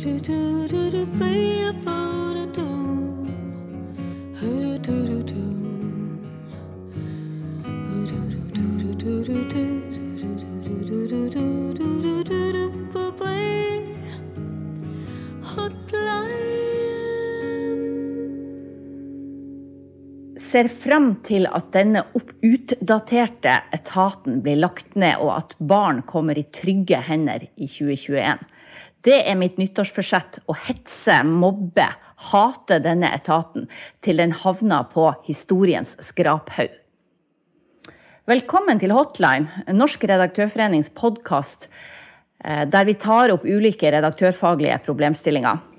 do do do do. Ser frem til at denne utdaterte etaten blir lagt ned, og at barn kommer i trygge hender i 2021. Det er mitt nyttårsforsett å hetse, mobbe, hate denne etaten til den havner på historiens skraphaug. Velkommen til Hotline, Norsk redaktørforenings podkast eh, der vi tar opp ulike redaktørfaglige problemstillinger.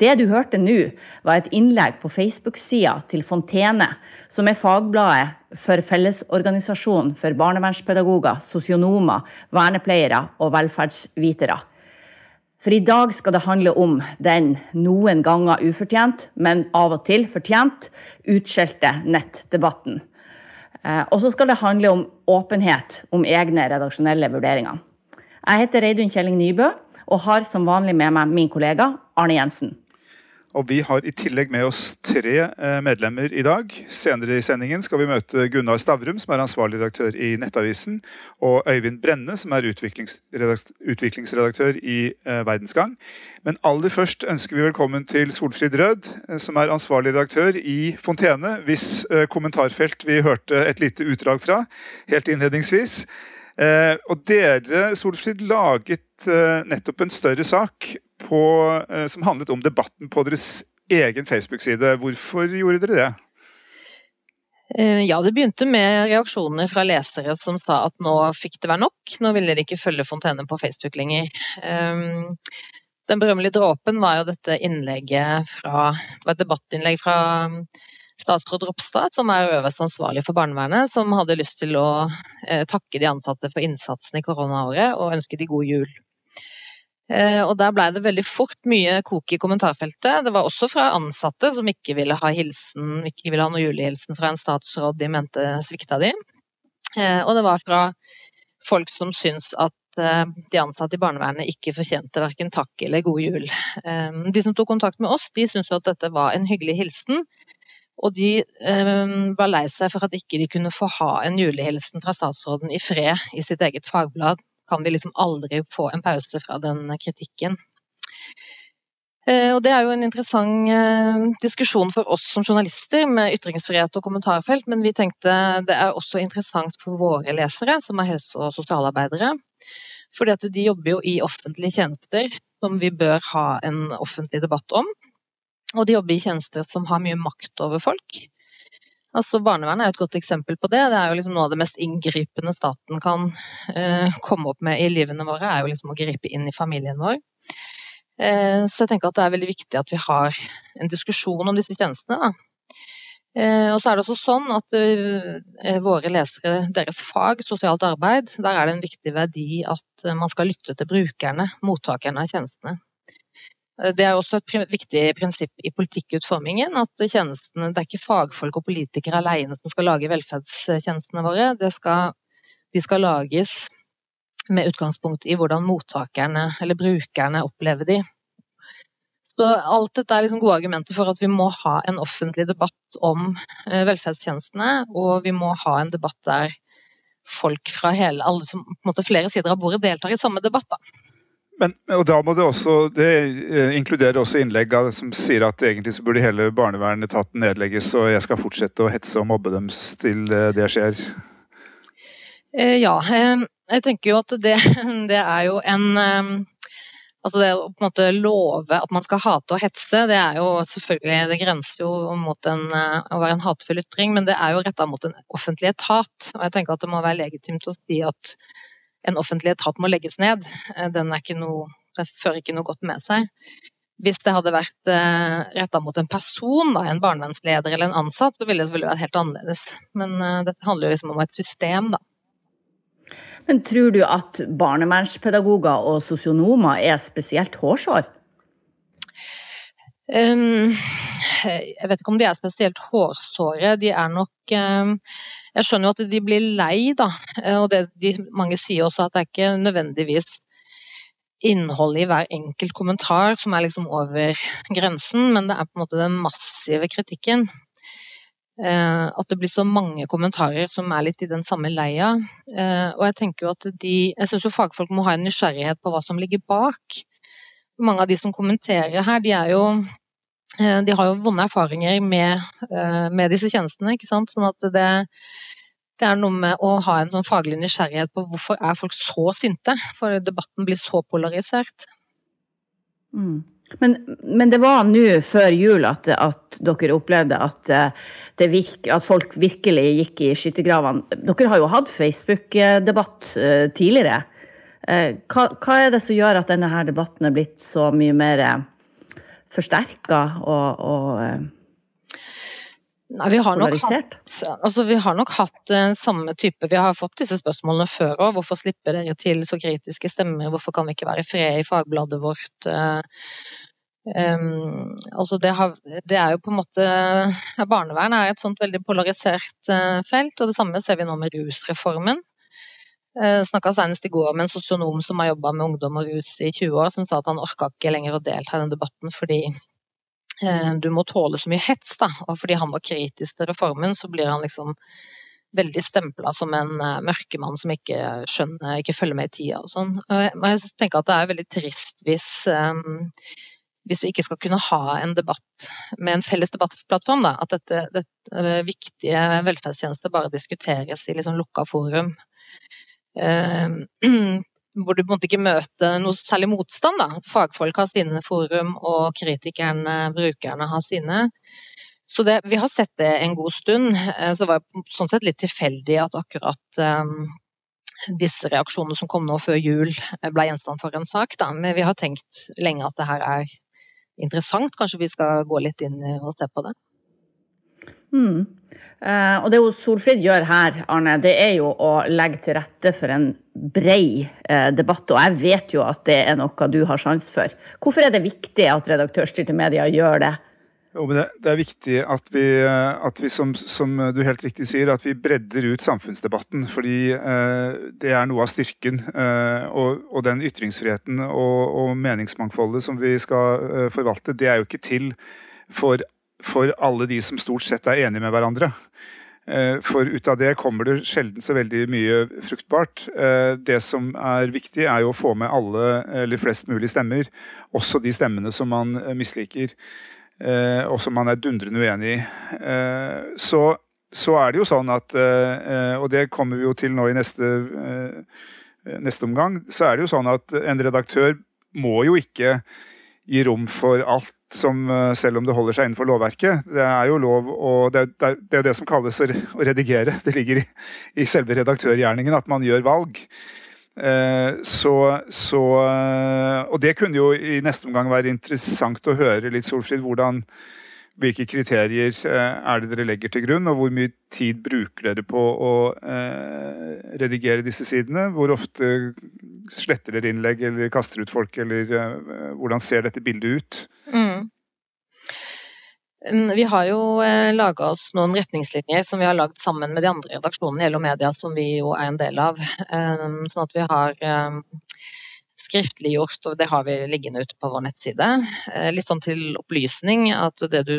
Det du hørte nå, var et innlegg på Facebook-sida til Fontene, som er fagbladet for Fellesorganisasjonen for barnevernspedagoger, sosionomer, vernepleiere og velferdsvitere. For i dag skal det handle om den noen ganger ufortjent, men av og til fortjent, utskjelte nettdebatten. Eh, og så skal det handle om åpenhet om egne redaksjonelle vurderinger. Jeg heter Reidun Kjelling Nybø og har som vanlig med meg min kollega Arne Jensen. Og Vi har i tillegg med oss tre eh, medlemmer i dag. Senere i sendingen skal vi møte Gunnar Stavrum, som er ansvarlig redaktør i Nettavisen, og Øyvind Brenne, som er utviklingsredaktør i eh, Verdensgang. Men aller først ønsker vi velkommen til Solfrid Rød, eh, som er ansvarlig redaktør i Fontene, hvis kommentarfelt vi hørte et lite utdrag fra helt innledningsvis. Og dere, Solfrid, laget nettopp en større sak på, eh, som handlet om debatten på deres egen Facebook-side. Hvorfor gjorde dere det? Eh, ja, Det begynte med reaksjoner fra lesere som sa at nå fikk det være nok. Nå ville de ikke følge Fontene på Facebook lenger. Eh, den berømmelige dråpen var jo dette innlegget fra Det var et debattinnlegg fra statsråd Ropstad, som er øverst ansvarlig for barnevernet, som hadde lyst til å takke de ansatte for innsatsen i koronaåret og ønske de god jul. Eh, og der blei det veldig fort mye kok i kommentarfeltet. Det var også fra ansatte som ikke ville ha hilsen, ikke ville ha noe julehilsen fra en statsråd de mente svikta de. Eh, og det var fra folk som syns at eh, de ansatte i barnevernet ikke fortjente verken takk eller god jul. De som tok kontakt med oss, de syntes jo at dette var en hyggelig hilsen. Og de var lei seg for at ikke de kunne få ha en julehilsen fra statsråden i fred i sitt eget fagblad kan vi liksom aldri få en pause fra den kritikken. Eh, og Det er jo en interessant eh, diskusjon for oss som journalister med ytringsfrihet og kommentarfelt, men vi tenkte det er også interessant for våre lesere, som er helse- og sosialarbeidere. Fordi at de jobber jo i offentlige tjenester som vi bør ha en offentlig debatt om. Og de jobber i tjenester som har mye makt over folk. Altså Barnevernet er et godt eksempel på det. Det er jo liksom Noe av det mest inngripende staten kan eh, komme opp med i livene våre, er jo liksom å gripe inn i familien vår. Eh, så jeg tenker at det er veldig viktig at vi har en diskusjon om disse tjenestene. Eh, og så er det også sånn at eh, våre lesere, deres fag, sosialt arbeid, der er det en viktig verdi at man skal lytte til brukerne, mottakerne av tjenestene. Det er også et viktig prinsipp i politikkutformingen at tjenestene, det er ikke fagfolk og politikere alene som skal lage velferdstjenestene våre. Skal, de skal lages med utgangspunkt i hvordan mottakerne eller brukerne opplever de. Så alt dette er liksom gode argumenter for at vi må ha en offentlig debatt om eh, velferdstjenestene, og vi må ha en debatt der folk fra hele, alle som, på en måte flere sider av bordet deltar i samme debatt. Da. Men, og da må Det også, det eh, inkluderer også innlegg som sier at egentlig så burde hele barnevernetaten nedlegges, og jeg skal fortsette å hetse og mobbe dem til det skjer. Eh, ja, eh, jeg tenker jo at det, det er jo en Altså det å på en måte love at man skal hate og hetse, det er jo selvfølgelig, det grenser jo mot en, å være en hatefull ytring, men det er jo retta mot en offentlig etat. Og jeg tenker at det må være legitimt å si at en offentlig etat må legges ned. Eh, den, noe, den fører ikke noe godt med seg. Hvis det hadde vært eh, retta mot en person, da, en barnevernsleder eller en ansatt, så ville det selvfølgelig vært helt annerledes. Men eh, dette handler jo liksom om et system, da. Men tror du at barnevernspedagoger og sosionomer er spesielt hårsår? Um, jeg vet ikke om de er spesielt hårsåre. De er nok um, Jeg skjønner jo at de blir lei, da. Og det de, mange sier også at det er ikke nødvendigvis innholdet i hver enkelt kommentar som er liksom over grensen, men det er på en måte den massive kritikken. Eh, at det blir så mange kommentarer som er litt i den samme leia. Eh, og jeg tenker jo at de Jeg syns jo fagfolk må ha en nysgjerrighet på hva som ligger bak. Mange av de som kommenterer her, de er jo eh, de har jo vonde erfaringer med, med disse tjenestene. ikke sant? Sånn at det, det er noe med å ha en sånn faglig nysgjerrighet på hvorfor er folk så sinte, for debatten blir så polarisert. Mm. Men, men, det var nå før jul at, at dere opplevde at, eh, virke, at, folk virkelig gikk i skyttergravene. Dere har jo hatt Facebook-debatt eh, tidligere. Eh, hva, hva, er det som gjør at denne debatten er blitt så mye mer forsterka og, og Nei, vi har, hatt, altså, vi har nok hatt den samme type Vi har fått disse spørsmålene før òg. Hvorfor slipper dere til så kritiske stemmer? Hvorfor kan vi ikke være i fred i fagbladet vårt? Uh, um, altså det, har, det, er jo på en måte Barnevern er et sånt veldig polarisert uh, felt, og det samme ser vi nå med rusreformen. Jeg snakka senest i går med en sosionom som har jobba med ungdom og rus i 20 år, som sa at han orka ikke lenger å delta i den debatten fordi Eh, du må tåle så mye hets, da. Og fordi han var kritisk til reformen, så blir han liksom veldig stempla som en uh, mørkemann som ikke skjønner, ikke følger med i tida og sånn. Og jeg tenker at det er veldig trist hvis um, hvis vi ikke skal kunne ha en debatt med en felles debattplattform, da, at dette, dette viktige velferdstjenester bare diskuteres i liksom lukka forum. Uh, hvor du måtte ikke møte noe særlig motstand. Da. At fagfolk har sine forum, og kritikerne, brukerne, har sine. Så det, vi har sett det en god stund. Eh, så det var sånn sett litt tilfeldig at akkurat um, disse reaksjonene som kom nå før jul, eh, ble gjenstand for en sak. Da. Men vi har tenkt lenge at det her er interessant. Kanskje vi skal gå litt inn og se på det. Mm. Uh, og det Solfrid gjør her, Arne, det er jo å legge til rette for en brei uh, debatt. Og jeg vet jo at det er noe du har sans for. Hvorfor er det viktig at redaktørstyrte medier gjør det? Jo, det, det, er viktig at vi, eh, at vi som, som, du helt riktig sier, at vi bredder ut samfunnsdebatten. Fordi uh, det er noe av styrken. Og, og, den ytringsfriheten og, og, meningsmangfoldet som vi skal forvalte, det er jo ikke til for for alle de som stort sett er enige med hverandre. Eh, for ut av det kommer det sjelden så veldig mye fruktbart. Eh, det som er viktig, er jo å få med alle, eller flest mulig stemmer. Også de stemmene som man eh, misliker, og som man er dundrende uenig i. Så, så er det jo sånn at, og det kommer vi jo til nå i neste, neste omgang, så er det jo sånn at en redaktør må jo ikke gi rom for alt som, eh, selv om det holder seg innenfor lovverket. Det er jo lov å, det, er, det er det som kalles å redigere. Det ligger i, i selve redaktørgjerningen at man gjør valg. Eh, så, så, eh, og det kunne jo i neste omgang være interessant å høre litt, Solfrid, hvordan hvilke kriterier er det dere legger til grunn, og hvor mye tid bruker dere på å eh, redigere disse sidene? Hvor ofte sletter dere innlegg eller kaster ut folk, eller eh, hvordan ser dette bildet ut? Mm. vi har jo eh, laga oss noen retningslinjer som vi har lagd sammen med de andre redaksjonene i LO Media, som vi jo er en del av. Sånn at vi har skriftliggjort, og det har vi liggende ute på vår nettside. Uh, litt sånn til opplysning at det du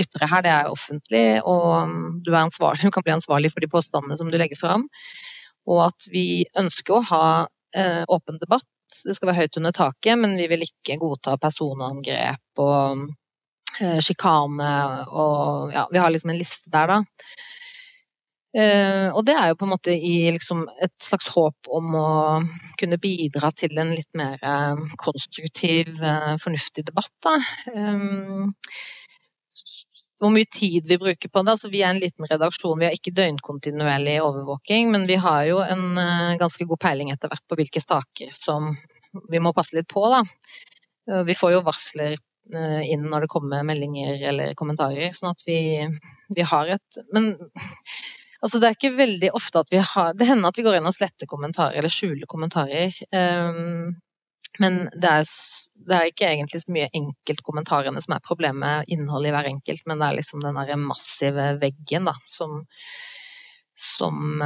ytrer her, det er offentlig, og um, du, ansvarlig, du kan bli ansvarlig for de påstandene som du legger fram. Og at vi ønsker å ha eh, åpen debatt. Det skal være høyt under taket, men vi vil ikke godta personangrep og eh, sjikane og Ja, vi har liksom en liste der, da. Uh, og det er jo på en måte i liksom et slags håp om å kunne bidra til en litt mer uh, konstruktiv, uh, fornuftig debatt. Da. Hvor mye tid vi bruker på det. Altså, vi er en liten redaksjon, vi har ikke døgnkontinuerlig overvåking, men vi har jo en ganske god peiling etter hvert på hvilke saker som vi må passe litt på. Da. Vi får jo varsler inn når det kommer meldinger eller kommentarer, sånn at vi, vi har et Men altså, det er ikke veldig ofte at vi har Det hender at vi går inn og sletter kommentarer eller skjuler kommentarer. Um, men det er det er ikke egentlig så mye enkeltkommentarene som er problemet, innholdet i hver enkelt, men det er liksom den derre massive veggen da, som, som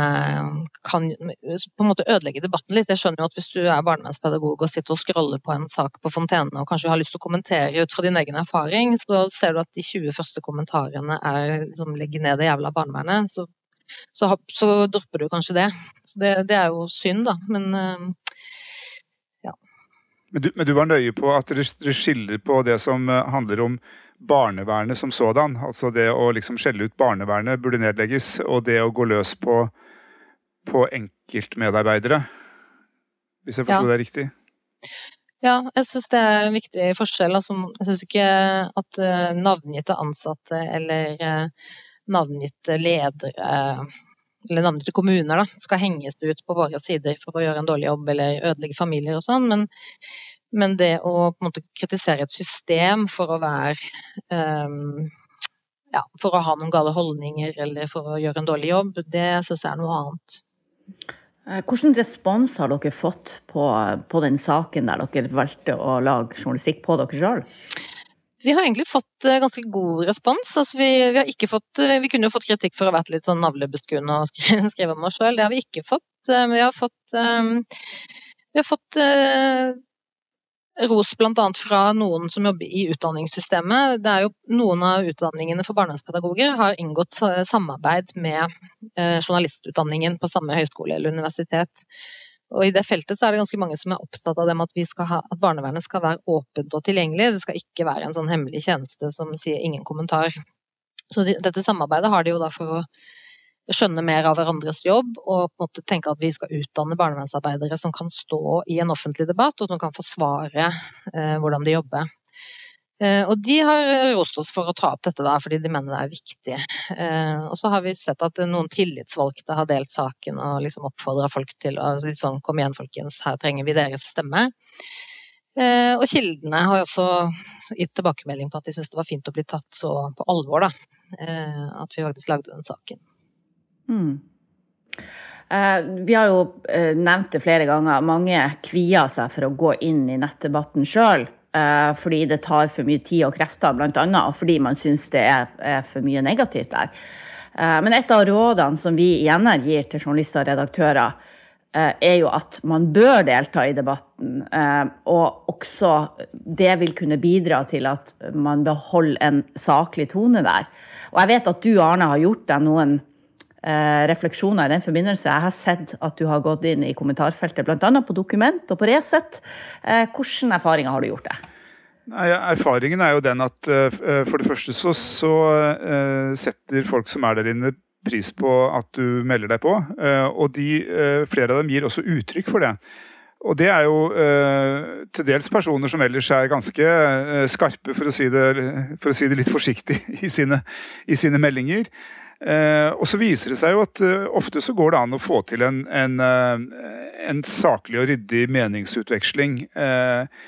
kan på en måte ødelegge debatten litt. Jeg skjønner jo at hvis du er barnevernspedagog og sitter og scroller på en sak på Fontene og kanskje har lyst til å kommentere ut fra din egen erfaring, så ser du at de 20 første kommentarene er liksom legge ned det jævla barnevernet. Så, så, så dropper du kanskje det. Så det, det er jo synd, da. Men men du, men du, var nøye på at dere skiller på det som eh, handler om barnevernet som sådan. Altså det å liksom skjelle ut barnevernet burde nedlegges, og det å gå løs på, på enkeltmedarbeidere. Hvis jeg forsto ja. det riktig? Ja, jeg syns det er en viktig forskjell. Altså, jeg syns ikke at uh, navngitte ansatte eller navngitte ledere eller navngitte kommuner da, skal henges ut på våre sider for å gjøre en dårlig jobb eller ødelegge familier og sånn. Men, men, det å måte kritisere et system for å være um, ja, for å ha noen gale holdninger eller for å gjøre en dårlig jobb, det syns jeg er noe annet. Eh, hvilken respons har dere fått på, på den saken der dere valgte å lage journalistikk på dere sjøl? Vi har egentlig fått uh, ganske god respons. Altså, vi, vi, fått, uh, vi kunne jo fått kritikk for å ha vært litt sånn navlebeskuende og skrive, om oss sjøl. Det har vi ikke fått. Uh, vi har fått, vi har fått ros bl.a. fra noen som jobber i utdanningssystemet. Det er jo Noen av utdanningene for barnevernspedagoger har inngått samarbeid med journalistutdanningen på samme høyskole eller universitet. Og I det feltet så er det ganske mange som er opptatt av at, ha, at, barnevernet skal være åpent og tilgjengelig. Det skal ikke være en sånn hemmelig tjeneste som sier ingen kommentar. Så de, dette samarbeidet har de jo da for å skjønne mer av hverandres jobb og på en måte tenke at vi skal utdanne barnevernsarbeidere som kan stå i en offentlig debatt og som kan forsvare eh, hvordan de jobber. Eh, og de har rost oss for å ta opp dette der, fordi de mener det er viktig. Eh, og så har vi sett at noen tillitsvalgte har delt saken og liksom oppfordra folk til å si sånn kom igjen folkens, her trenger vi deres stemme. Eh, og kildene har også gitt tilbakemelding på at de syns det var fint å bli tatt så på alvor, da. At vi faktisk lagde den saken. Mm. Vi har jo nevnt det flere ganger. Mange kvier seg for å gå inn i nettdebatten sjøl. Eh, fordi det tar for mye tid og krefter, bl.a. Og fordi man syns det er, for mye negativt der. Eh, men et av rådene som vi i NR gir til journalister og redaktører, eh, er jo at man bør delta i debatten. Og også det vil kunne bidra til at man beholder en saklig tone der. Og jeg vet at du, Arne, har gjort deg noen refleksjoner i den forbindelse. Jeg har sett at du har gått inn i kommentarfeltet, bl.a. på Dokument og på Resett. Hvilke erfaringer har du gjort deg? Nei, erfaringen er jo den at uh, for det første så, så setter folk som er der inne pris på at du melder deg på. Og de, flere av dem gir også uttrykk for det. Og det er jo til dels personer som ellers er ganske skarpe, for å si det, for å si det litt forsiktig, i sine, i sine meldinger. Og så viser det seg jo at ofte så går det an å få til en, en, en saklig og ryddig meningsutveksling. Eh,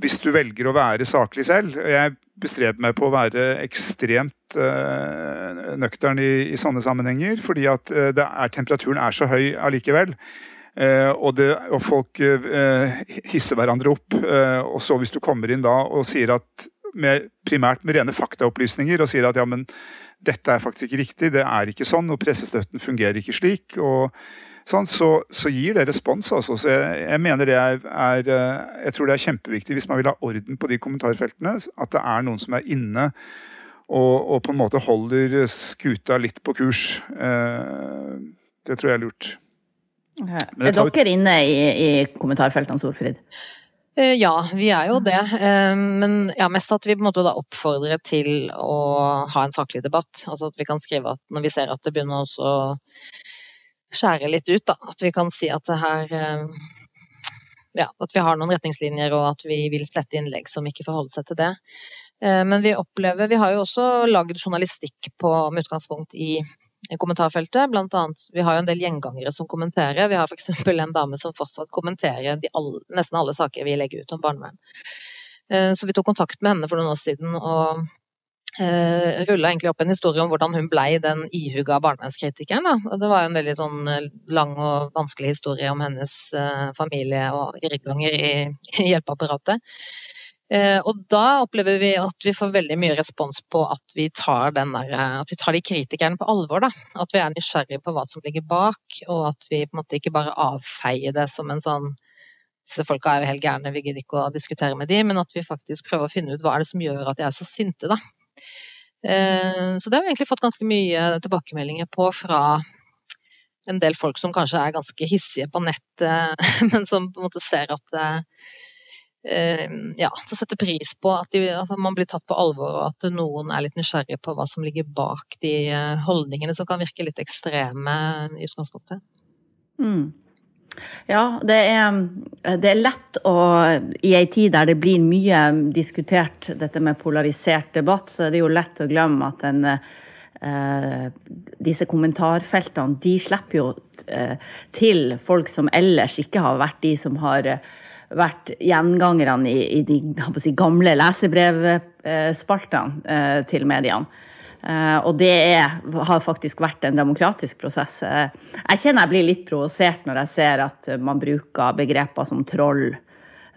hvis du velger å være saklig selv. Jeg bestreber meg på å være ekstremt uh, nøktern i, i, sånne sammenhenger, fordi at uh, er, temperaturen er så høy allikevel. Uh, og, det, og, folk hisser hverandre opp. og så hvis du kommer inn da og sier at med, primært med rene faktaopplysninger og sier at ja, men dette er faktisk ikke riktig, det er ikke sånn, og pressestøtten fungerer ikke slik. og sånn, så, så, gir det respons. Altså. Så jeg, jeg, mener det er, er, eh, Jeg tror det er kjempeviktig hvis man vil ha orden på de kommentarfeltene, at det er noen som er inne og, og på en måte holder skuta litt på kurs. Eh, det tror jeg er lurt. Er dere inne i, i kommentarfeltene, Solfrid? Eh, ja, vi er jo det. Men ja, mest at vi på en måte da oppfordrer til å ha en saklig debatt. Altså at vi kan skrive at når vi ser at det begynner å skjære litt ut. Da. At vi kan si at det her eh, ja, at vi har noen retningslinjer og at vi vil slette innlegg som ikke forholder seg til det. Eh, men vi opplever Vi har jo også lagd journalistikk på, med utgangspunkt i kommentarfeltet. Blant annet, vi har jo en del gjengangere som kommenterer. Vi har f.eks. en dame som fortsatt kommenterer alle, nesten alle saker vi legger ut om barnevern. Eh, så vi tok kontakt med henne for noen år siden og eh, rulla egentlig opp en historie om hvordan hun blei den ihuga barnevernskritikeren. Det var jo en veldig sånn eh, lang og vanskelig historie om hennes eh, familie og irrganger i, i hjelpeapparatet. Eh, og da opplever vi at vi får veldig mye respons på at vi tar, der, at vi tar de kritikerne på alvor. Da. At vi er nysgjerrige på hva som ligger bak, og at vi på en måte ikke bare avfeier det som en sånn disse folka er jo helt gærne, vi gidder ikke å diskutere med dem, men at vi faktisk prøver å finne ut hva er det som gjør at de er så sinte, da. Eh, så det har vi egentlig fått ganske mye tilbakemeldinger på fra en del folk som kanskje er ganske hissige på nettet, men som på en måte ser at eh, ja, så setter pris på at, de, at, man blir tatt på alvor, og at noen er litt nysgjerrig på hva som ligger bak de eh, holdningene som kan virke litt ekstreme i utgangspunktet. Mm. Ja, det er, det er, lett å I ei tid der det blir mye diskutert dette med polarisert debatt, så er det jo lett å glemme at en Eh, disse kommentarfeltene de slipper jo eh, til folk som ellers ikke har vært de som har eh, vært gjengangerne i, i de si, gamle lesebrevspaltene eh, til mediene. Eh, og det er, har faktisk vært en demokratisk prosess. Eh, jeg kjenner jeg blir litt provosert når jeg ser at man bruker begreper som troll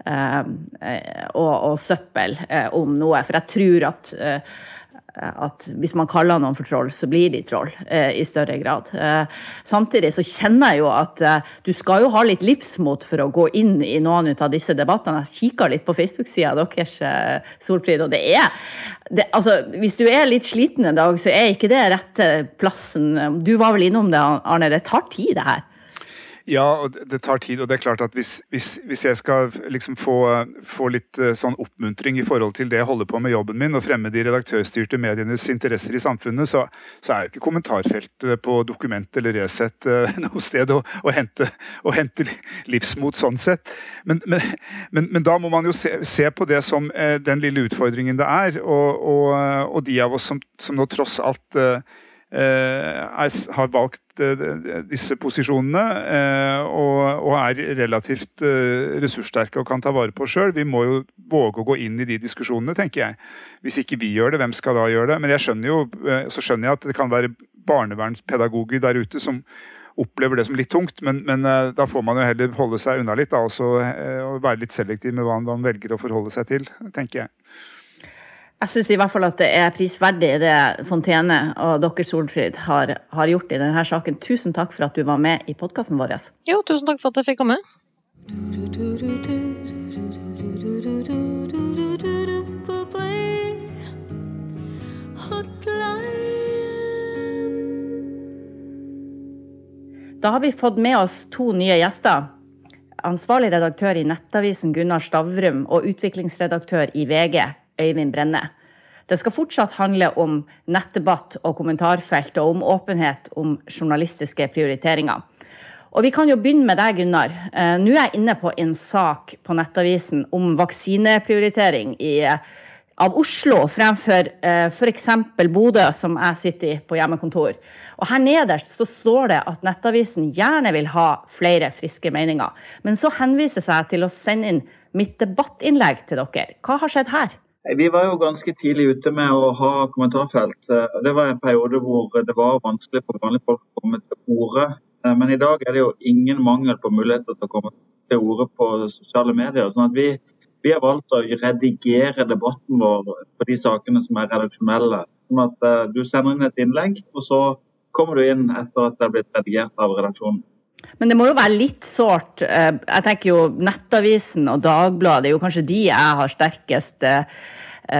og, og søppel om noe, for jeg tror at at hvis man kaller noen for troll, så blir de troll eh, i større grad. Eh, samtidig så kjenner jeg jo at eh, du skal jo ha litt livsmot for å gå inn i noen av disse debattene. Jeg kikker litt på Facebook-sida deres, eh, Solfrid, og det er det, altså, Hvis du er litt sliten en dag, så er ikke det rette plassen. Du var vel innom det, Arne. Det tar tid, det her. Ja, og det tar tid. Og det er klart at hvis, hvis, hvis jeg skal liksom få, få, litt eh, sånn oppmuntring i forhold til det jeg holder på med jobben min, og fremme de redaktørstyrte medienes interesser i samfunnet, så, så er jo ikke kommentarfeltet på Dokument eller Resett eh, noe sted å, å, hente, å, hente, livsmot sånn sett. Men, men, men, men, da må man jo se, se på det som eh, den lille utfordringen det er, og, og, og de av oss som, som nå tross alt er, har valgt Eh, disse posisjonene eh, og, er relativt eh, ressurssterke og kan ta vare på sjøl. Vi må jo våge å gå inn i de diskusjonene, tenker jeg. Hvis ikke vi gjør det, hvem skal da gjøre det? Men jeg skjønner jo, så skjønner jeg at det kan være barnevernspedagoger der ute som opplever det som litt tungt, men, men da får man jo heller holde seg unna litt da, også, og være litt selektiv med hva man velger å forholde seg til, tenker jeg. Jeg syns i hvert fall at det er prisverdig det Fontene og dere, Solfrid, har, har, gjort i denne saken. Tusen takk for at du var med i podkasten vår. Jo, tusen takk for at jeg fikk komme. Da har vi fått med oss to nye gjester. Ansvarlig redaktør i Nettavisen Gunnar Stavrum og utviklingsredaktør i VG Øyvind Brenne. Det skal fortsatt handle om nettdebatt og kommentarfelt, og om åpenhet om journalistiske prioriteringer. Og Vi kan jo begynne med deg, Gunnar. Eh, nå er jeg inne på en sak på Nettavisen om vaksineprioritering i, av Oslo fremfor eh, f.eks. Bodø, som jeg sitter i på hjemmekontor. Og Her nederst så står det at Nettavisen gjerne vil ha flere friske meninger. Men så henviser jeg til å sende inn mitt debattinnlegg til dere. Hva har skjedd her? Vi var jo ganske tidlig ute med å ha kommentarfelt. Det var en periode hvor det var vanskelig for vanlige folk å komme til orde. Men i dag er det jo ingen mangel på muligheter til å komme til orde på sosiale medier. sånn at vi, vi, har valgt å redigere debatten vår på de sakene som er redaksjonelle. Sånn at du sender inn et innlegg, og så kommer du inn etter at det er blitt redigert av redaksjonen. Men det må jo være litt sårt. Eh, jeg tenker jo Nettavisen og Dagbladet er jo kanskje de jeg har sterkest eh,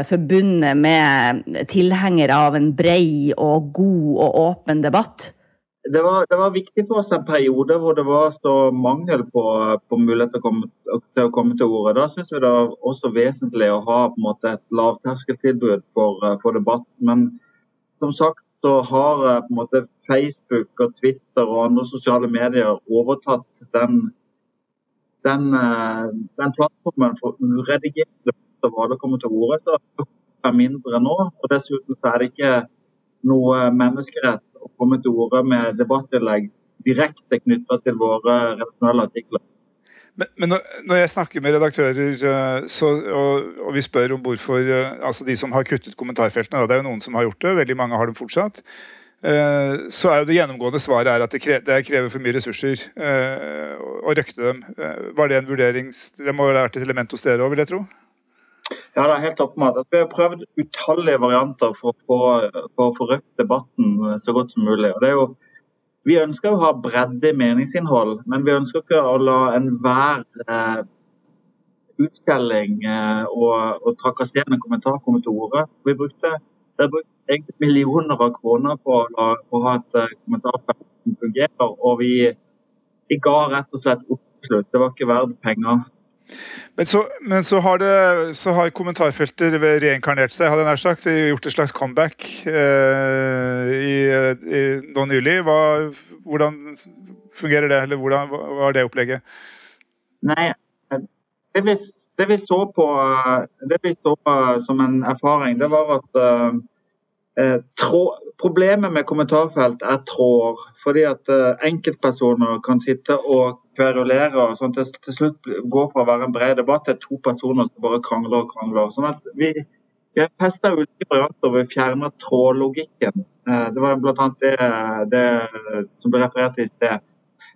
forbundet med tilhengere av en brei og god og åpen debatt. Det var, det var, viktig for oss en periode hvor det var så mangel på, på mulighet til å, komme, til å komme til ordet. Da syns vi det var også vesentlig å ha måte, et lavterskeltilbud for, for debatt. Men som sagt, så har eh, på en måte Facebook og Twitter og andre sosiale medier overtatt den, den, eh, den plattformen for uredigerte debatter hva det kommer til å være, Så det er mindre nå. og Dessuten er det ikke noe menneskerett å komme til orde med debattinnlegg direkte knytta til våre redaksjonelle artikler. Men, men, når jeg snakker med redaktører eh, så, og, og, vi spør om hvorfor eh, altså De som har kuttet kommentarfeltene, det er jo noen som har gjort det, veldig mange har dem fortsatt. Eh, så er jo det gjennomgående svaret er at det krever, for mye ressurser å røkte dem. Var det en vurdering Det må ha vært et element hos dere òg, vil jeg tro? Ja, det er helt åpenbart. Vi har prøvd utallige varianter for, å få røkt debatten så godt som mulig. Jo vi ønsker å ha bredde i meningsinnhold, men vi ønsker ikke å la enhver eh, utskjelling eh, og, og trakasserende kommentar komme til orde. Vi brukte, det brukt egentlig millioner av kroner på, på å ha et eh, kommentarfelt som fungerer, og vi, vi ga rett og slett opp til slutt. Det var ikke verdt penger. Men så, men så, har, det, så har kommentarfeltet reinkarnert seg, hadde jeg nær sagt. Gjort et slags comeback eh, i, i, nå nylig. Hva, hvordan fungerer det, eller hvordan, hva er det opplegget? Nei, det vi, det vi, så på det vi så som en erfaring, det var at eh, trå, problemet med kommentarfelt er tråder. Fordi at eh, enkeltpersoner kan sitte og kverulere og sånn til, til slutt går fra å være en bred debatt til to personer som bare krangler og krangler. Sånn at vi, vi har festa ulike varianter og vi fjerner trådlogikken. Eh, det var bl.a. Det, det som ble referert i sted.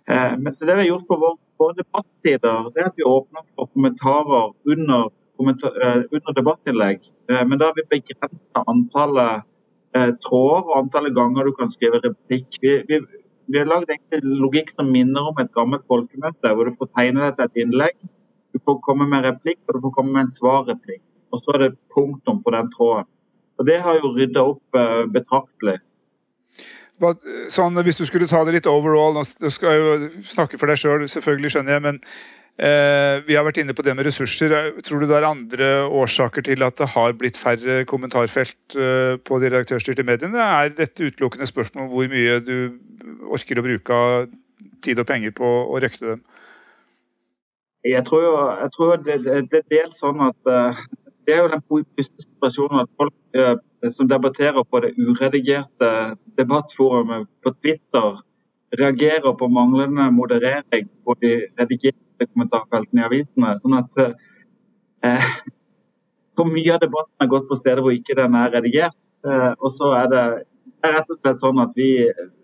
Men det vi har gjort på våre, våre debattider, det er at vi åpner for kommentarer under, kommentar, under debattinnlegg. Men da har vi begrensa antallet eh, tråder og antallet ganger du kan skrive replikk. Vi, vi, vi har lagd logikk som minner om et gammelt folkemøte, hvor du får tegne deg til et innlegg, du får komme med replikk og du får komme med en svarreplikk. Og så er det punktum på den tråden. Og Det har jo rydda opp eh, betraktelig. Sånn, hvis du skulle ta det litt overall, nå skal jeg jo snakke for deg sjøl, selv, selvfølgelig skjønner jeg, men Eh, vi har vært inne på det med ressurser. Tror du det er andre årsaker til at det har blitt færre kommentarfelt eh, på de redaktørstyrte mediene? Er dette utelukkende spørsmål om hvor mye du orker å bruke tid og penger på å røkte dem? Jeg tror, jo, jeg tror det, det, det, er dels sånn at uh, det er jo den positive situasjonen at folk uh, som debatterer på det uredigerte debattforumet på Twitter, reagerer på manglende moderering på de redigerte kommentarfeltene i avisene. sånn at eh, mye av debatten har gått på steder hvor ikke den er redigert. Eh, og så er det, det er rett og slett sånn at vi,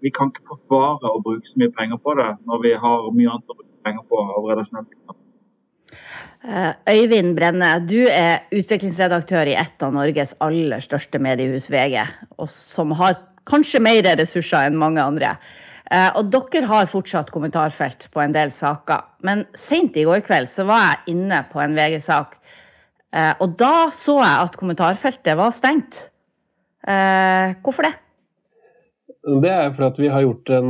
vi, kan ikke forsvare å bruke så mye penger på det når vi har mye annet å bruke penger på av redaksjonelt. Eh, Øyvind Brenne, du er utviklingsredaktør i et av Norges aller største mediehus, VG, og som har kanskje mer ressurser enn mange andre. Eh, og dere har fortsatt kommentarfelt på en del saker. Men sent i går kveld så var jeg inne på en VG-sak, eh, og da så jeg at kommentarfeltet var stengt. Hvorfor det? Det er fordi vi har gjort en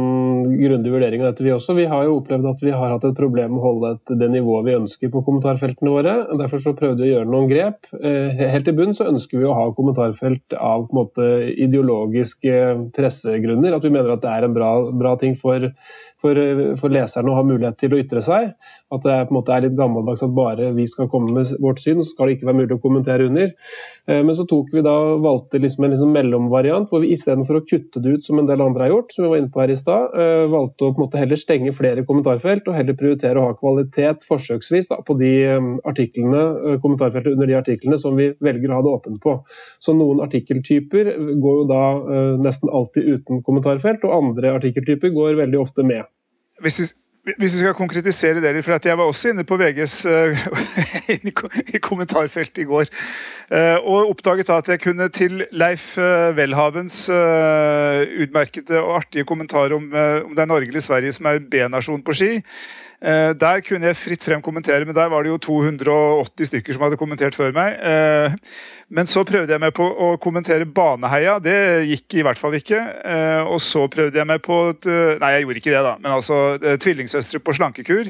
grundig vurdering av dette, vi også. Vi har jo opplevd at vi har hatt et problem med å holde et, det nivået vi ønsker på kommentarfeltene våre. Derfor så prøvde vi å gjøre noen grep. Eh, helt i bunn så ønsker vi å ha kommentarfelt av på en måte, ideologiske pressegrunner. At vi mener at det er en bra, bra ting for for, for leserne å ha mulighet til å ytre seg. At det er, på en måte er litt gammeldags at bare vi skal komme med vårt syn, så skal det ikke være mulig å kommentere under. Eh, men så tok vi da, valgte liksom en liksom mellomvariant hvor vi istedenfor å kutte det ut som en del andre har gjort, som vi var inne på her i stad, eh, valgte å på en måte heller stenge flere kommentarfelt og heller prioritere å ha kvalitet forsøksvis da, på de eh, artiklene, kommentarfeltet under de artiklene som vi velger å ha det åpent på. Så noen artikkeltyper går jo da nesten alltid uten kommentarfelt, og andre artikkeltyper går veldig ofte med. Hvis vi, hvis vi skal konkretisere det litt, for jeg var også inne på VGs uh, i kommentarfeltet i går. Uh, og oppdaget da at jeg kunne til Leif uh, Welhavens utmerkede og artige kommentar om, om det er Norge eller Sverige som er B-nasjon på ski. Eh, der kunne jeg fritt frem kommentere, men der var det jo 280 stykker som hadde kommentert før meg. Eh, men så prøvde jeg meg på å kommentere Baneheia. Det gikk i hvert fall ikke. Eh, og så prøvde jeg meg på Nei, jeg gjorde ikke det, da. Men altså tvillingsøstre på slankekur.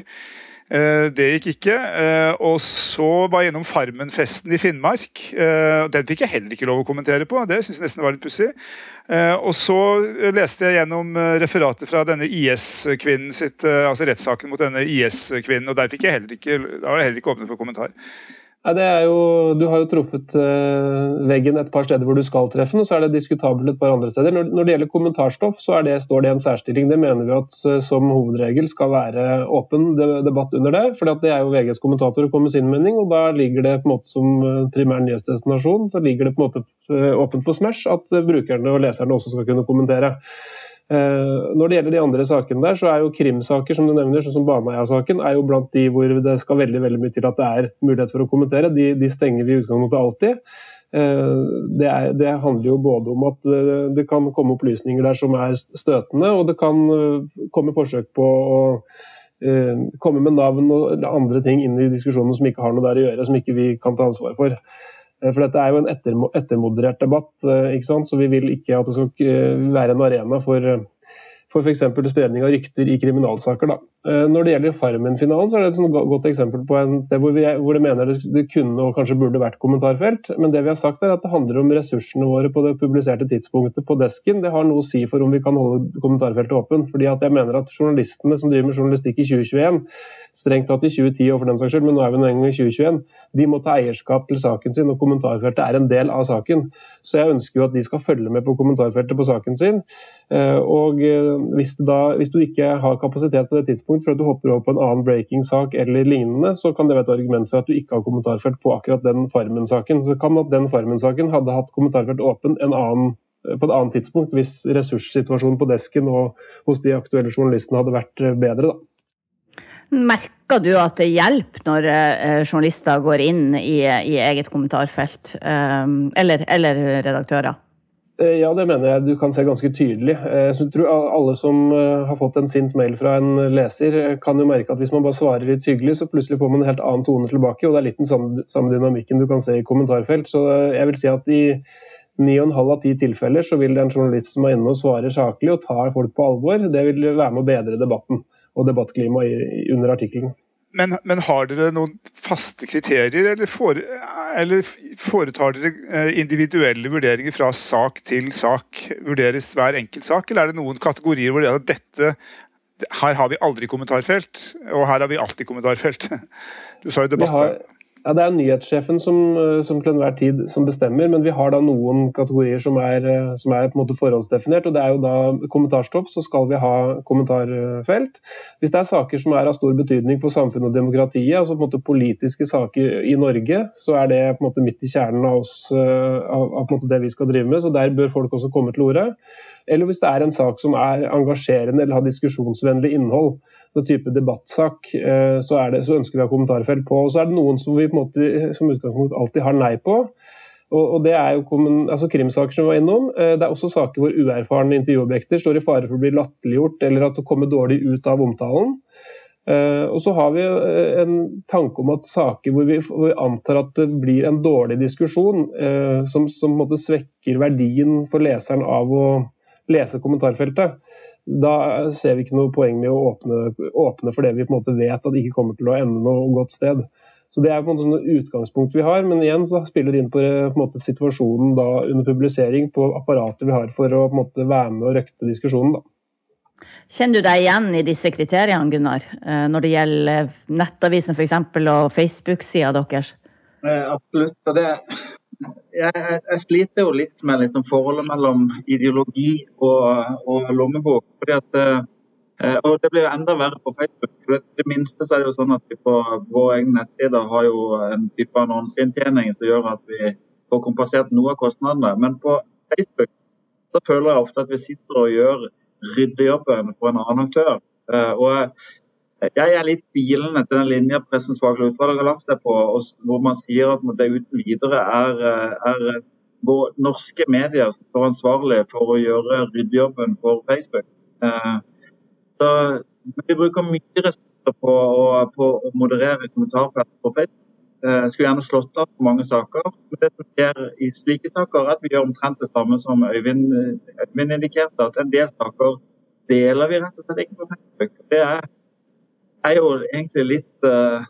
Eh, det gikk ikke. Eh, og så var jeg gjennom Farmen-festen i Finnmark. Eh, den fikk jeg heller ikke lov å kommentere på. Det syns jeg nesten var litt pussig. Og så leste jeg gjennom referatet fra denne IS-kvinnen sitt, altså rettssaken mot denne IS-kvinnen, og der fikk jeg heller ikke, da var det heller ikke åpnet for kommentar. Ja, jo, du har jo truffet uh, veggen et par steder hvor du skal treffe den, og så er det diskutabelt et par andre steder. Når, når det gjelder kommentarstoff, så det, står det i en særstilling. Det mener vi at uh, som hovedregel skal være åpen debatt under det. For det er jo VGs kommentatorer kommer med sin mening, og da ligger det på en måte som uh, primær nyhetsdestinasjon så ligger det på en måte åpent for Smash at brukerne og leserne også skal kunne kommentere. Når det gjelder de andre sakene der, så er jo krimsaker som du nevner, sånn som Baneheia-saken, er jo blant de hvor det skal veldig veldig mye til at det er mulighet for å kommentere. De, de stenger vi i utgangspunktet alltid. Det, er, det, handler jo både om at det kan komme opplysninger der som er støtende, og det kan komme forsøk på å Eh, komme med navn og andre ting inn i diskusjonen som ikke har noe der å gjøre, som ikke vi kan ta ansvar for. Eh, for dette er jo en ettermoderert debatt, eh, ikke sant? så vi vil ikke at det skal være en arena for for f.eks. spredning av rykter i kriminalsaker. Da. Eh, når det gjelder Farmen-finalen, så er det et godt eksempel på en sted hvor, vi, hvor det mener det, kunne og kanskje burde vært kommentarfelt. Men det vi har sagt er at det handler om ressursene våre på det publiserte tidspunktet på desken. Det har noe å si for om vi kan holde kommentarfeltet åpent. fordi at jeg mener at journalistene som driver med journalistikk i 2021, strengt tatt i 2010 og for den saks skyld, men nå er vi nå engang i 2021, de må ta eierskap til saken sin, og kommentarfeltet er en del av saken. Så jeg ønsker jo at de skal følge med på kommentarfeltet på saken sin. Eh, og eh, hvis, da, hvis, du ikke har kapasitet på det tidspunkt for at du hopper over på en annen breaking-sak eller lignende, så kan det være et argument for at du ikke har kommentarfelt på akkurat den Farmen-saken. Så kan at den Farmen-saken hadde hatt kommentarfelt åpen annen, eh, på et annet tidspunkt, hvis ressurssituasjonen på desken og hos de aktuelle journalistene hadde vært bedre. da. Merker du at det hjelper når journalister går inn i, i eget kommentarfelt, eller, eller redaktører? Eh, ja, det mener jeg du kan se ganske tydelig. Eh, jeg tror Alle som eh, har fått en sint mail fra en leser, kan jo merke at hvis man bare svarer litt hyggelig, så plutselig får man en helt annen tone tilbake. og Det er litt den samme, dynamikken du kan se i kommentarfelt. Så jeg vil si at i ni og en halv av ti tilfeller så vil det en journalist som er inne og svarer saklig og tar folk på alvor, det vil være med å bedre debatten og debattklimaet under artikkelen. Men, men, har dere noen faste kriterier, eller, fore, eller, foretar dere eh, individuelle vurderinger fra sak til sak? Vurderes hver enkelt sak, eller er det noen kategorier hvor det er at dette her har vi aldri kommentarfelt, og her har vi alltid kommentarfelt? Du sa jo debatt. Ja, Det er nyhetssjefen som, eh, som, til enhver tid som bestemmer, men vi har da noen kategorier som er, eh, som er, på en måte forhåndsdefinert. og Det er jo da kommentarstoff, så skal vi ha kommentarfelt. Hvis det er saker som er av stor betydning for samfunnet og demokratiet, altså på en måte politiske saker i Norge, så er det på en måte midt i kjernen av, oss, eh, av, av på en måte det vi skal drive med. så Der bør folk også komme til orde. Eller hvis det er en sak som er engasjerende eller har diskusjonsvennlig innhold noen type debattsak, eh, så, det, så, ønsker vi å ha kommentarfelt på. Og så er det noen som vi på en måte, som utgangspunkt alltid har nei på. Og, og det er jo altså Krimsaker som vi var innom. Eh, det er også saker hvor uerfarne intervjuobjekter står i fare for å bli latterliggjort eller at det kommer dårlig ut av omtalen. Uh, og så har vi en tanke om at saker hvor vi, hvor vi antar at det blir en dårlig diskusjon, som, som svekker verdien for leseren av å lese kommentarfeltet, da ser vi ikke noe poeng med å åpne, åpne, for det vi på en måte vet at det ikke kommer til å ende noe godt sted. Så Det er på en måte sånn utgangspunkt vi har, men igjen så spiller det inn på, på en måte, situasjonen da under publisering, på apparatet vi har for å på en måte, være med og røkte diskusjonen. da. Kjenner du deg igjen i disse kriteriene, Gunnar, eh, når det gjelder Nettavisen f.eks. og Facebook-sida deres? Eh, absolutt. og det jeg, jeg, sliter jo litt med liksom forholdet mellom ideologi og, og lommebok. fordi at eh, og Det blir jo enda verre på Facebook. for det minste så er det jo sånn at vi på våre egne nettsider har jo en type annonseinntjening som gjør at vi får kompensert noe av kostnadene. Men på Facebook så føler jeg ofte at vi sitter og gjør ryddejobben for en annen aktør. Eh, og jeg er litt bilende til den linja Pressens faglige utvalg har lagt seg på, hvor man sier at det uten videre er, er norske medier som står ansvarlig for å gjøre ryddejobben for Facebook. Eh, så vi bruker mye ressurser på på å moderere kommentarfelt på Facebook. Eh, jeg skulle gjerne slått av mange saker. Men det som skjer i slike saker, er at vi gjør omtrent det samme som Øyvind, Øyvind indikerte. At en del saker deler vi rett og slett ikke på Facebook. Det er er jo egentlig litt, uh,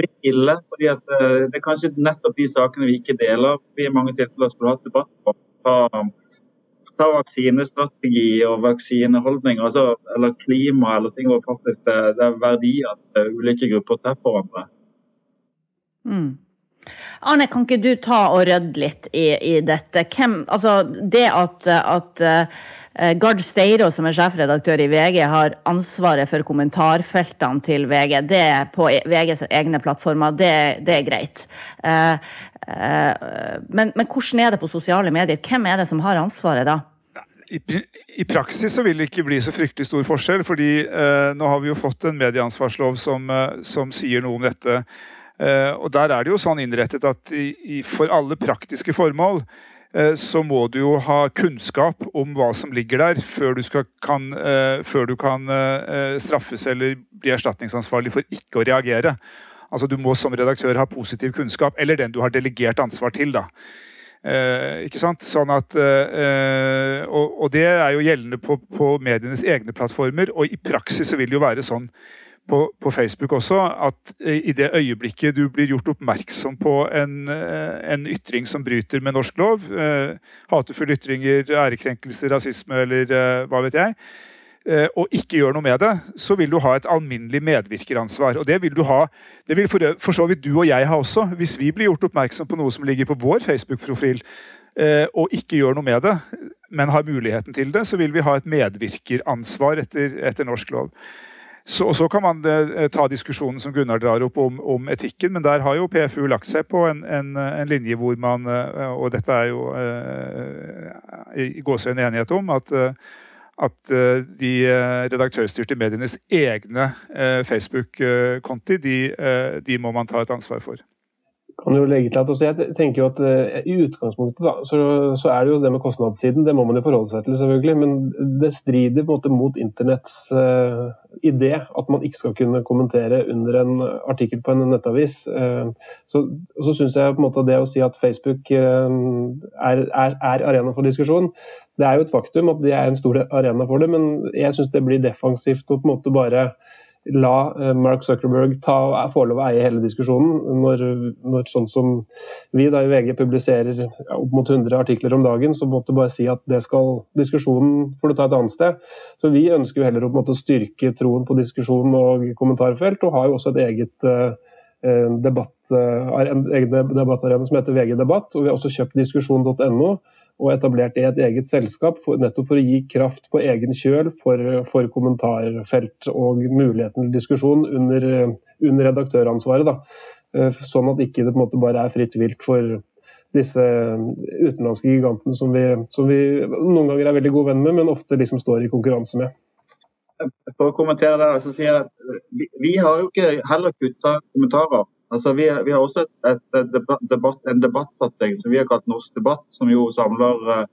litt ille. fordi uh, Det er kanskje nettopp de sakene vi ikke deler. Vi i mange tilfeller skulle hatt debatt på. Ta, ta vaksinestrategi og vaksineholdning, altså, eller klima, eller ting hvor faktisk det, det er verdier at uh, ulike grupper treffer hverandre. Mm. Arne, kan ikke du ta og rydde litt i, i dette? Hvem, altså det at, at uh, Gard Steiro, som er sjefredaktør i VG, har ansvaret for kommentarfeltene til VG, det er på e, VGs egne plattformer, det, det er greit. Uh, uh, men, men hvordan er det på sosiale medier? Hvem er det som har ansvaret da? i, I, praksis så vil det ikke bli så fryktelig stor forskjell. fordi eh, nå har vi jo fått en medieansvarslov som, som sier noe om dette. Eh, og Der er det jo sånn innrettet at for alle praktiske formål eh, så må du jo ha kunnskap om hva som ligger der, før du, skal, kan, eh, før du kan straffes eller bli erstatningsansvarlig for ikke å reagere. Altså Du må som redaktør ha positiv kunnskap, eller den du har delegert ansvar til. da. Eh, ikke sant? Sånn at, eh, og, og, det er jo gjeldende på, på, medienes egne plattformer. Og i praksis så vil det jo være sånn på, på Facebook også at i det øyeblikket du blir gjort oppmerksom på en, eh, en ytring som bryter med norsk lov, eh, hatefulle ytringer, ærekrenkelse, rasisme eller eh, hva vet jeg, Eh, og ikke gjør noe med det, så vil du ha et alminnelig medvirkeransvar. Og det vil du ha, det vil for, for, så vidt du og jeg ha også. Hvis vi blir gjort oppmerksom på noe som ligger på vår Facebook-profil, eh, og ikke gjør noe med det, men har muligheten til det, så vil vi ha et medvirkeransvar etter, etter norsk lov. Så, så kan man eh, ta diskusjonen som Gunnar drar opp om, om, etikken, men der har jo PFU lagt seg på en, en, en linje hvor man, og dette er jo i gåsehud enighet om, at at eh, de eh, redaktørstyrte medienes egne eh, Facebook-konti, de, de, må man ta et ansvar for. Kan jo legge til at også Jeg tenker jo at I utgangspunktet da, så, så, er det jo det med kostnadssiden, det må man jo forholde seg til, selvfølgelig. Men det strider på en måte mot internetts uh, idé at man ikke skal kunne kommentere under en artikkel på en nettavis. Uh, så, så syns jeg på en måte det å si at Facebook uh, er, er, er arena for diskusjon, det er jo et faktum at det er en stor arena for det, men jeg syns det blir defensivt å på en måte bare la eh, Mark Zuckerberg ta, få lov å eie hele diskusjonen. Når, når, sånn som vi da i VG publiserer opp mot 100 artikler om dagen, så måtte bare si at det skal diskusjonen får ta et annet sted. Så Vi ønsker jo heller å måte styrke troen på diskusjon og kommentarfelt, og har jo også et eget uh, debatt, uh, en egen debattarena som heter VG Debatt. og Vi har også kjøpt diskusjon.no og etablert i et eget selskap, for, nettopp for å gi kraft på egen kjøl for, for kommentarfelt og muligheten til diskusjon under, under redaktøransvaret. Da. Eh, sånn at ikke det måte bare er fritt vilt for disse utenlandske gigantene som vi, som vi noen ganger er veldig gode venn med, men ofte liksom står i konkurranse med. For å kommentere det, så sier jeg at vi har jo ikke heller kutta kommentarer Altså, vi, vi, har også et, et debatt, en debattsatsing som vi har kalt Norsk debatt, som jo samler eh,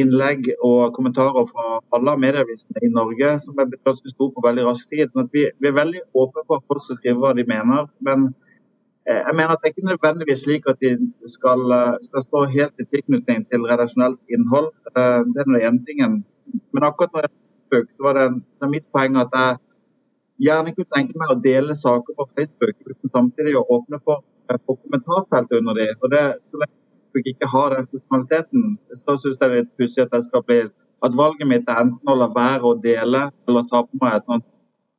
innlegg og kommentarer fra alle medieavisene i Norge, som er blitt ganske stor på veldig rask tid. Sånn vi, vi, er veldig åpne på at folk skal skrive hva de mener. Men eh, jeg mener at det er ikke nødvendigvis slik at de skal, eh, skal stå helt i tilknytning til redaksjonelt innhold. Det er den ene tingen. Men akkurat når jeg så var det, så mitt poeng at jeg gjerne kunne tenke meg å dele saker på Facebook, uten samtidig å åpne for, for eh, kommentarfeltet under dem. Og det, så lenge Facebook ikke har den funksjonaliteten, så syns jeg det er litt pussig at at valget mitt er enten å la være å dele, eller ta på meg et sånt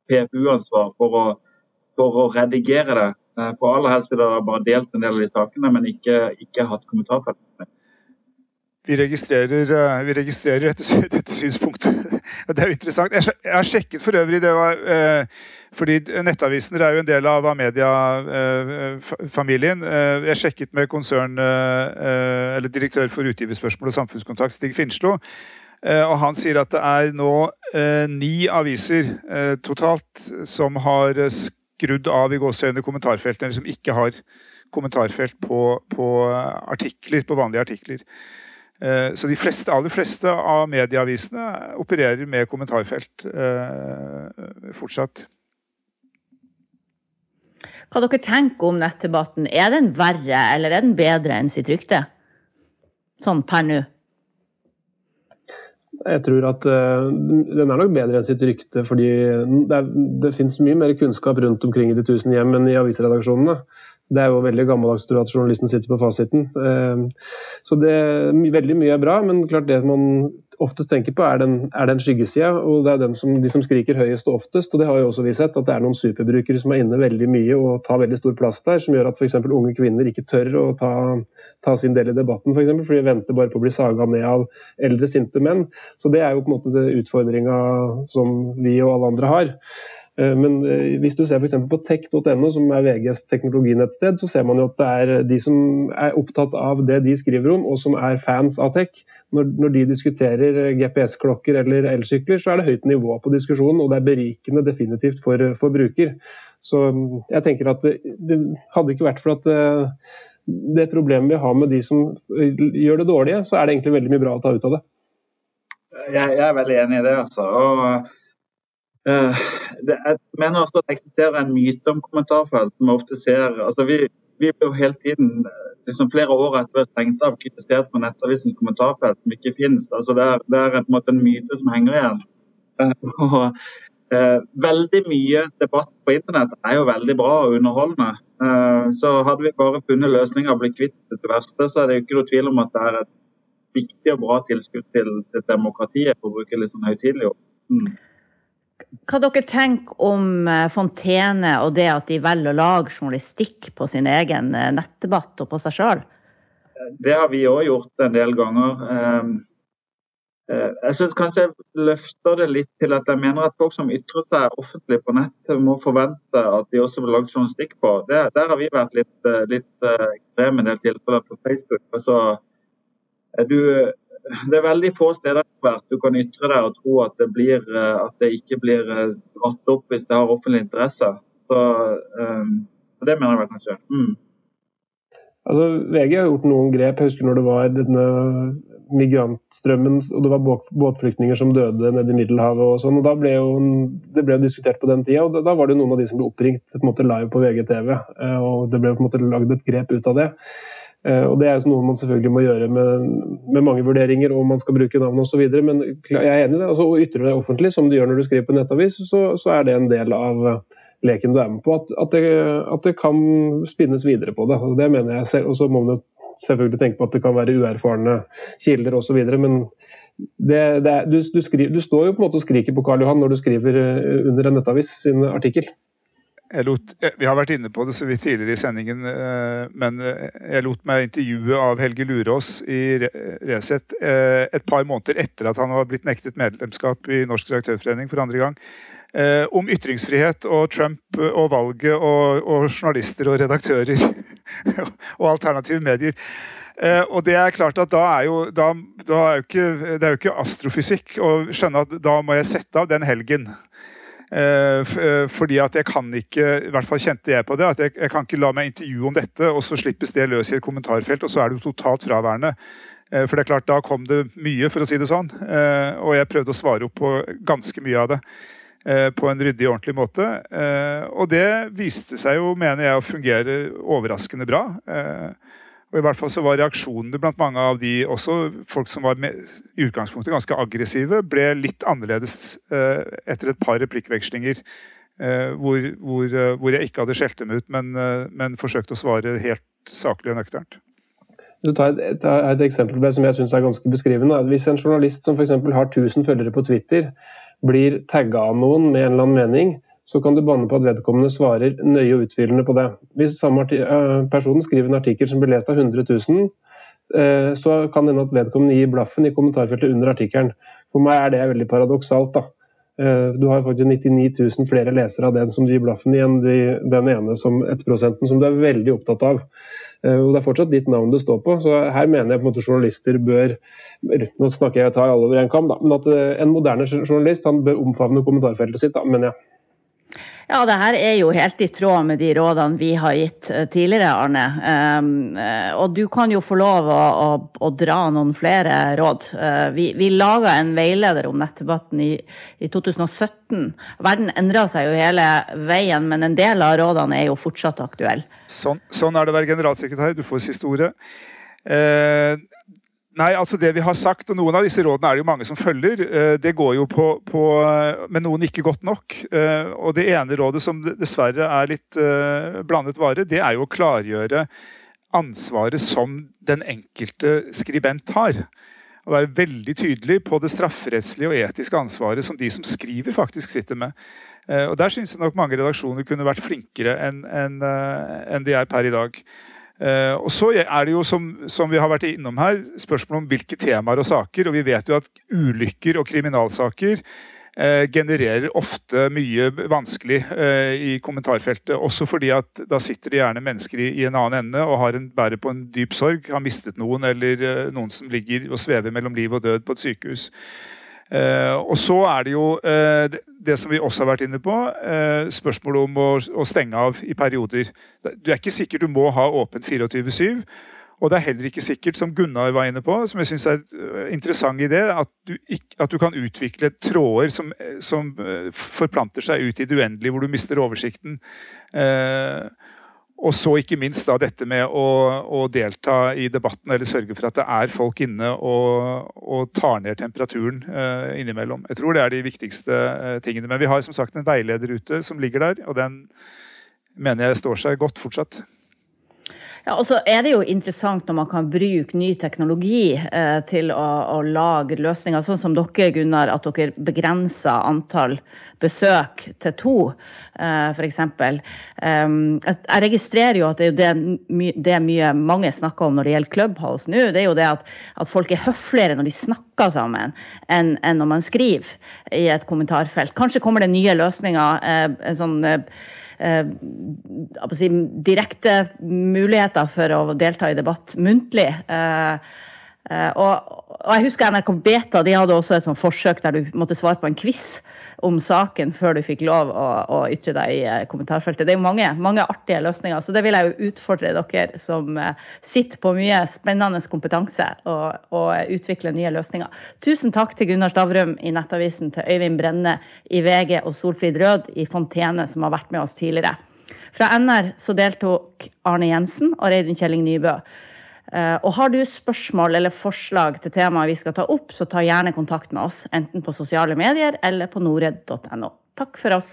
PFU-ansvar for, for, å redigere det. For på aller helst ville jeg bare delt en del av de sakene, men ikke, ikke hatt kommentarfelt. Vi registrerer, eh, vi registrerer dette, dette, synspunktet. Det er jo interessant. Jeg, har sjekket for øvrig det var, eh, fordi Nettavisene er jo en del av Amedia-familien. Eh, jeg sjekket med konsern, eller direktør for utgiverspørsmål og samfunnskontakt, Stig Finslo. Og Han sier at det er nå ni aviser totalt som har skrudd av i gåseøyne kommentarfeltene, eller som ikke har kommentarfelt på, på artikler, på vanlige artikler. Eh, så de fleste, aller fleste av medieavisene opererer med kommentarfelt eh, fortsatt. Hva dere tenker om nettdebatten? Er den verre eller er den bedre enn sitt rykte? Sånn per nå? Jeg tror at uh, den er nok bedre enn sitt rykte, fordi det, er, det finnes mye mer kunnskap rundt omkring i de tusen hjem enn i avisredaksjonene. Det er jo veldig gammeldags tro at journalisten sitter på fasiten. Ehm, så det, veldig mye er bra, men klart det man oftest tenker på, er den, er den skyggesida. Og det er den som, de som skriker høyest og oftest. Og det har jo også vi sett, at det er noen superbrukere som er inne veldig mye og tar veldig stor plass der, som gjør at f.eks. unge kvinner ikke tør å ta, ta sin del i debatten, f.eks. For fordi de venter bare på å bli saga ned av eldre, sinte menn. Så det er jo på en måte utfordringa som vi og alle andre har. Eh, men eh, hvis du ser f.eks. på tech.no, som er VGs teknologinettsted, så ser man jo at det er de som er opptatt av det de skriver om, og som er fans av tech. Når, når de diskuterer GPS-klokker eller elsykler, så er det høyt nivå på diskusjonen, og det er berikende definitivt for, for bruker. Så mm, jeg tenker at det, det hadde ikke vært for at det, det problemet vi har med de som gjør det dårlige, så er det egentlig veldig mye bra å ta ut av det. Jeg, jeg er veldig enig i det. altså. Og jeg mener også at det eksisterer en myte om kommentarfelt. vi ofte ser, altså vi, vi blir jo hele tiden, liksom flere år etter vi har stengt av, kritisert for Nettavisens kommentarfelt som ikke finnes. Altså det, er, det er en, måte, en myte som henger igjen. Uh, og, eh, veldig mye debatt på internett er jo veldig bra og underholdende. så hadde vi bare funnet løsninger og blitt kvitt det verste, så er det jo ikke noe tvil om at det er et viktig og bra tilskudd til, til demokratiet, for å bruke litt sånn høytidelig ord. Mm hva dere tenker om eh, Fontene og det at de velger å lage journalistikk på sin egen eh, nettdebatt og på seg sjøl? Det har vi òg gjort en del ganger. Ehm, eh, jeg synes kanskje jeg løfter det litt til at jeg mener at folk som ytrer seg offentlig på nett, må forvente at de også vil lage journalistikk på. Det, der har vi vært litt, litt ekstreme en del tilfeller på Facebook. Altså, du det er veldig få steder du kan ytre deg og tro at det, blir, eh, at det ikke blir eh, dratt opp hvis det har offentlig interesse. Så, um, det mener jeg vel kanskje. Mm. Altså, VG har gjort noen grep. Jeg husker når det var denne migrantstrømmen og det var båtflyktninger som døde nede i Middelhavet. og sånn, og da ble jo, Det ble jo diskutert på den tida, og da, da var det noen av de som ble oppringt på en måte live på VGTV. og Det ble på en måte lagd et grep ut av det. Eh, og Det er jo noe man selvfølgelig må gjøre med, med mange vurderinger, om man skal bruke navn osv. Men jeg er enig i det. altså Å ytre deg offentlig, som du gjør når du skriver på nettavis, så, så er det en del av leken du er med på. At, at, det, at det, kan spinnes videre på det. det mener jeg selv, Og så må man selvfølgelig tenke på at det kan være uerfarne kilder osv. Men det, det er, du, du, skriver, du, står jo på en måte og skriker på Karl Johan når du skriver eh, under en nettavis sin artikkel. Lot, eh, vi har vært inne på det så vidt tidligere i sendingen, eh, men eh, jeg lot meg intervjue av Helge Lurås i Resett et par måneder etter at han var blitt nektet medlemskap i Norsk redaktørforening for andre gang. Om ytringsfrihet og Trump og valget og, og journalister og redaktører og alternative medier. og det er klart at da er jo, da, da er jo ikke, Det er jo ikke astrofysikk å skjønne at da må jeg sette av den helgen. Eh, eh, fordi at jeg kan ikke, i hvert fall kjente jeg på det, at jeg, jeg kan ikke la meg intervjue om dette, og så slippes det løs i et kommentarfelt, og så er det jo totalt fraværende. Eh, for det er klart, da kom det mye, for å si det sånn. Og jeg prøvde å svare opp på ganske mye av det. På en ryddig og ordentlig måte. Og det viste seg jo, mener jeg, å fungere overraskende bra. Og i hvert fall så var reaksjonene blant mange av de, også folk som var med, i utgangspunktet ganske aggressive, ble litt annerledes eh, etter et par replikkvekslinger eh, hvor, hvor, eh, hvor, jeg ikke hadde skjelt dem ut, men, eh, men forsøkte å svare helt saklig og nøkternt. Du tar et, et, et eksempel som jeg syns er ganske beskrivende. Hvis en journalist som f.eks. har 1000 følgere på Twitter, blir tagga av noen med en eller annen mening, så kan du banne på at vedkommende svarer nøye og utfyllende på det. Hvis samme personen skriver en artikkel som blir lest av 100 000, eh, så kan det hende at vedkommende gir blaffen i kommentarfeltet under artikkelen. For meg er det veldig paradoksalt. da. Eh, du har faktisk 99 000 flere lesere av den som du gir blaffen i, enn den ene som 1% som du er veldig opptatt av. Og Det er fortsatt ditt navn det står på. så Her mener jeg på en måte journalister bør nå snakker jeg og tar alle over en kam, da, men at en moderne journalist han bør omfavne kommentarfeltet sitt, da, mener jeg. Ja, det her er jo helt i tråd med de rådene vi har gitt eh, tidligere, Arne. Um, og du kan jo få lov å, å, å dra noen flere råd. Uh, vi vi laga en veileder om nettdebatten i, i 2017. Verden endra seg jo hele veien, men en del av rådene er jo fortsatt aktuelle. Sånn, sånn er det å være generalsekretær. Du får siste ordet. Uh, Nei, altså det vi har sagt, og Noen av disse rådene er det jo mange som følger. Eh, det går jo på, på Men noen ikke godt nok. Eh, og Det ene rådet som dessverre er litt eh, blandet vare, det er jo å klargjøre ansvaret som den enkelte skribent har. Å være veldig tydelig på det strafferettslige og etiske ansvaret som de som skriver, faktisk sitter med. Og Der syns jeg nok mange redaksjoner kunne vært flinkere enn en de er per i dag. Uh, og så er det jo, som, som, vi har vært innom her, spørsmål om hvilke temaer og saker. Og vi vet jo at ulykker og kriminalsaker uh, genererer ofte mye vanskelig uh, i kommentarfeltet. Også fordi at da sitter det gjerne mennesker i, i en annen ende og har en, bærer på en dyp sorg, har mistet noen, eller noen som ligger og svever mellom liv og død på et sykehus. Uh, og så er det jo uh, det, som vi også har vært inne på, uh, spørsmålet om å, å, stenge av i perioder. Du er ikke sikker du må ha åpent 24-7. Og det er heller ikke sikkert, som Gunnar var inne på, som jeg syns er en interessant idé, at du, at du kan utvikle tråder som, som, forplanter seg ut i det uendelige, hvor du mister oversikten. Eh, og så ikke minst da dette med å, å, delta i debatten, eller sørge for at det er folk inne og, og tar ned temperaturen eh, innimellom. Jeg tror det er de viktigste eh, tingene. Men vi har som sagt en veileder ute som ligger der, og den mener jeg står seg godt fortsatt. Ja, og så er det jo interessant når man kan bruke ny teknologi eh, til å, å, lage løsninger, sånn som dere, Gunnar, at dere begrenser antall besøk til to, eh, f.eks. Um, jeg registrerer jo at det er det, det mye mange snakker om når det gjelder Clubhouse nå, det er jo det at, at folk er høfligere når de snakker sammen, enn, enn når man skriver i et kommentarfelt. Kanskje kommer det nye løsninger. Eh, sånn eh, si, direkte muligheter for å delta i debatt muntlig. Eh, og, og, jeg husker NRK Beta de hadde også et sånt forsøk der du måtte svare på en quiz om saken før du fikk lov å, å ytre deg i eh, kommentarfeltet. Det er jo mange, mange, artige løsninger, så det vil jeg jo utfordre dere som eh, sitter på mye spennende kompetanse og, og utvikler nye løsninger. Tusen takk til Gunnar Stavrum i Nettavisen, til Øyvind Brenne i VG og Solfrid Rød i Fontene, som har vært med oss tidligere. Fra NR så deltok Arne Jensen og Reidun Kjelling Nybø. Eh, og har du spørsmål eller forslag til temaet vi skal ta opp, så ta gjerne kontakt med oss, enten på sosiale medier eller på norred.no. Takk for oss.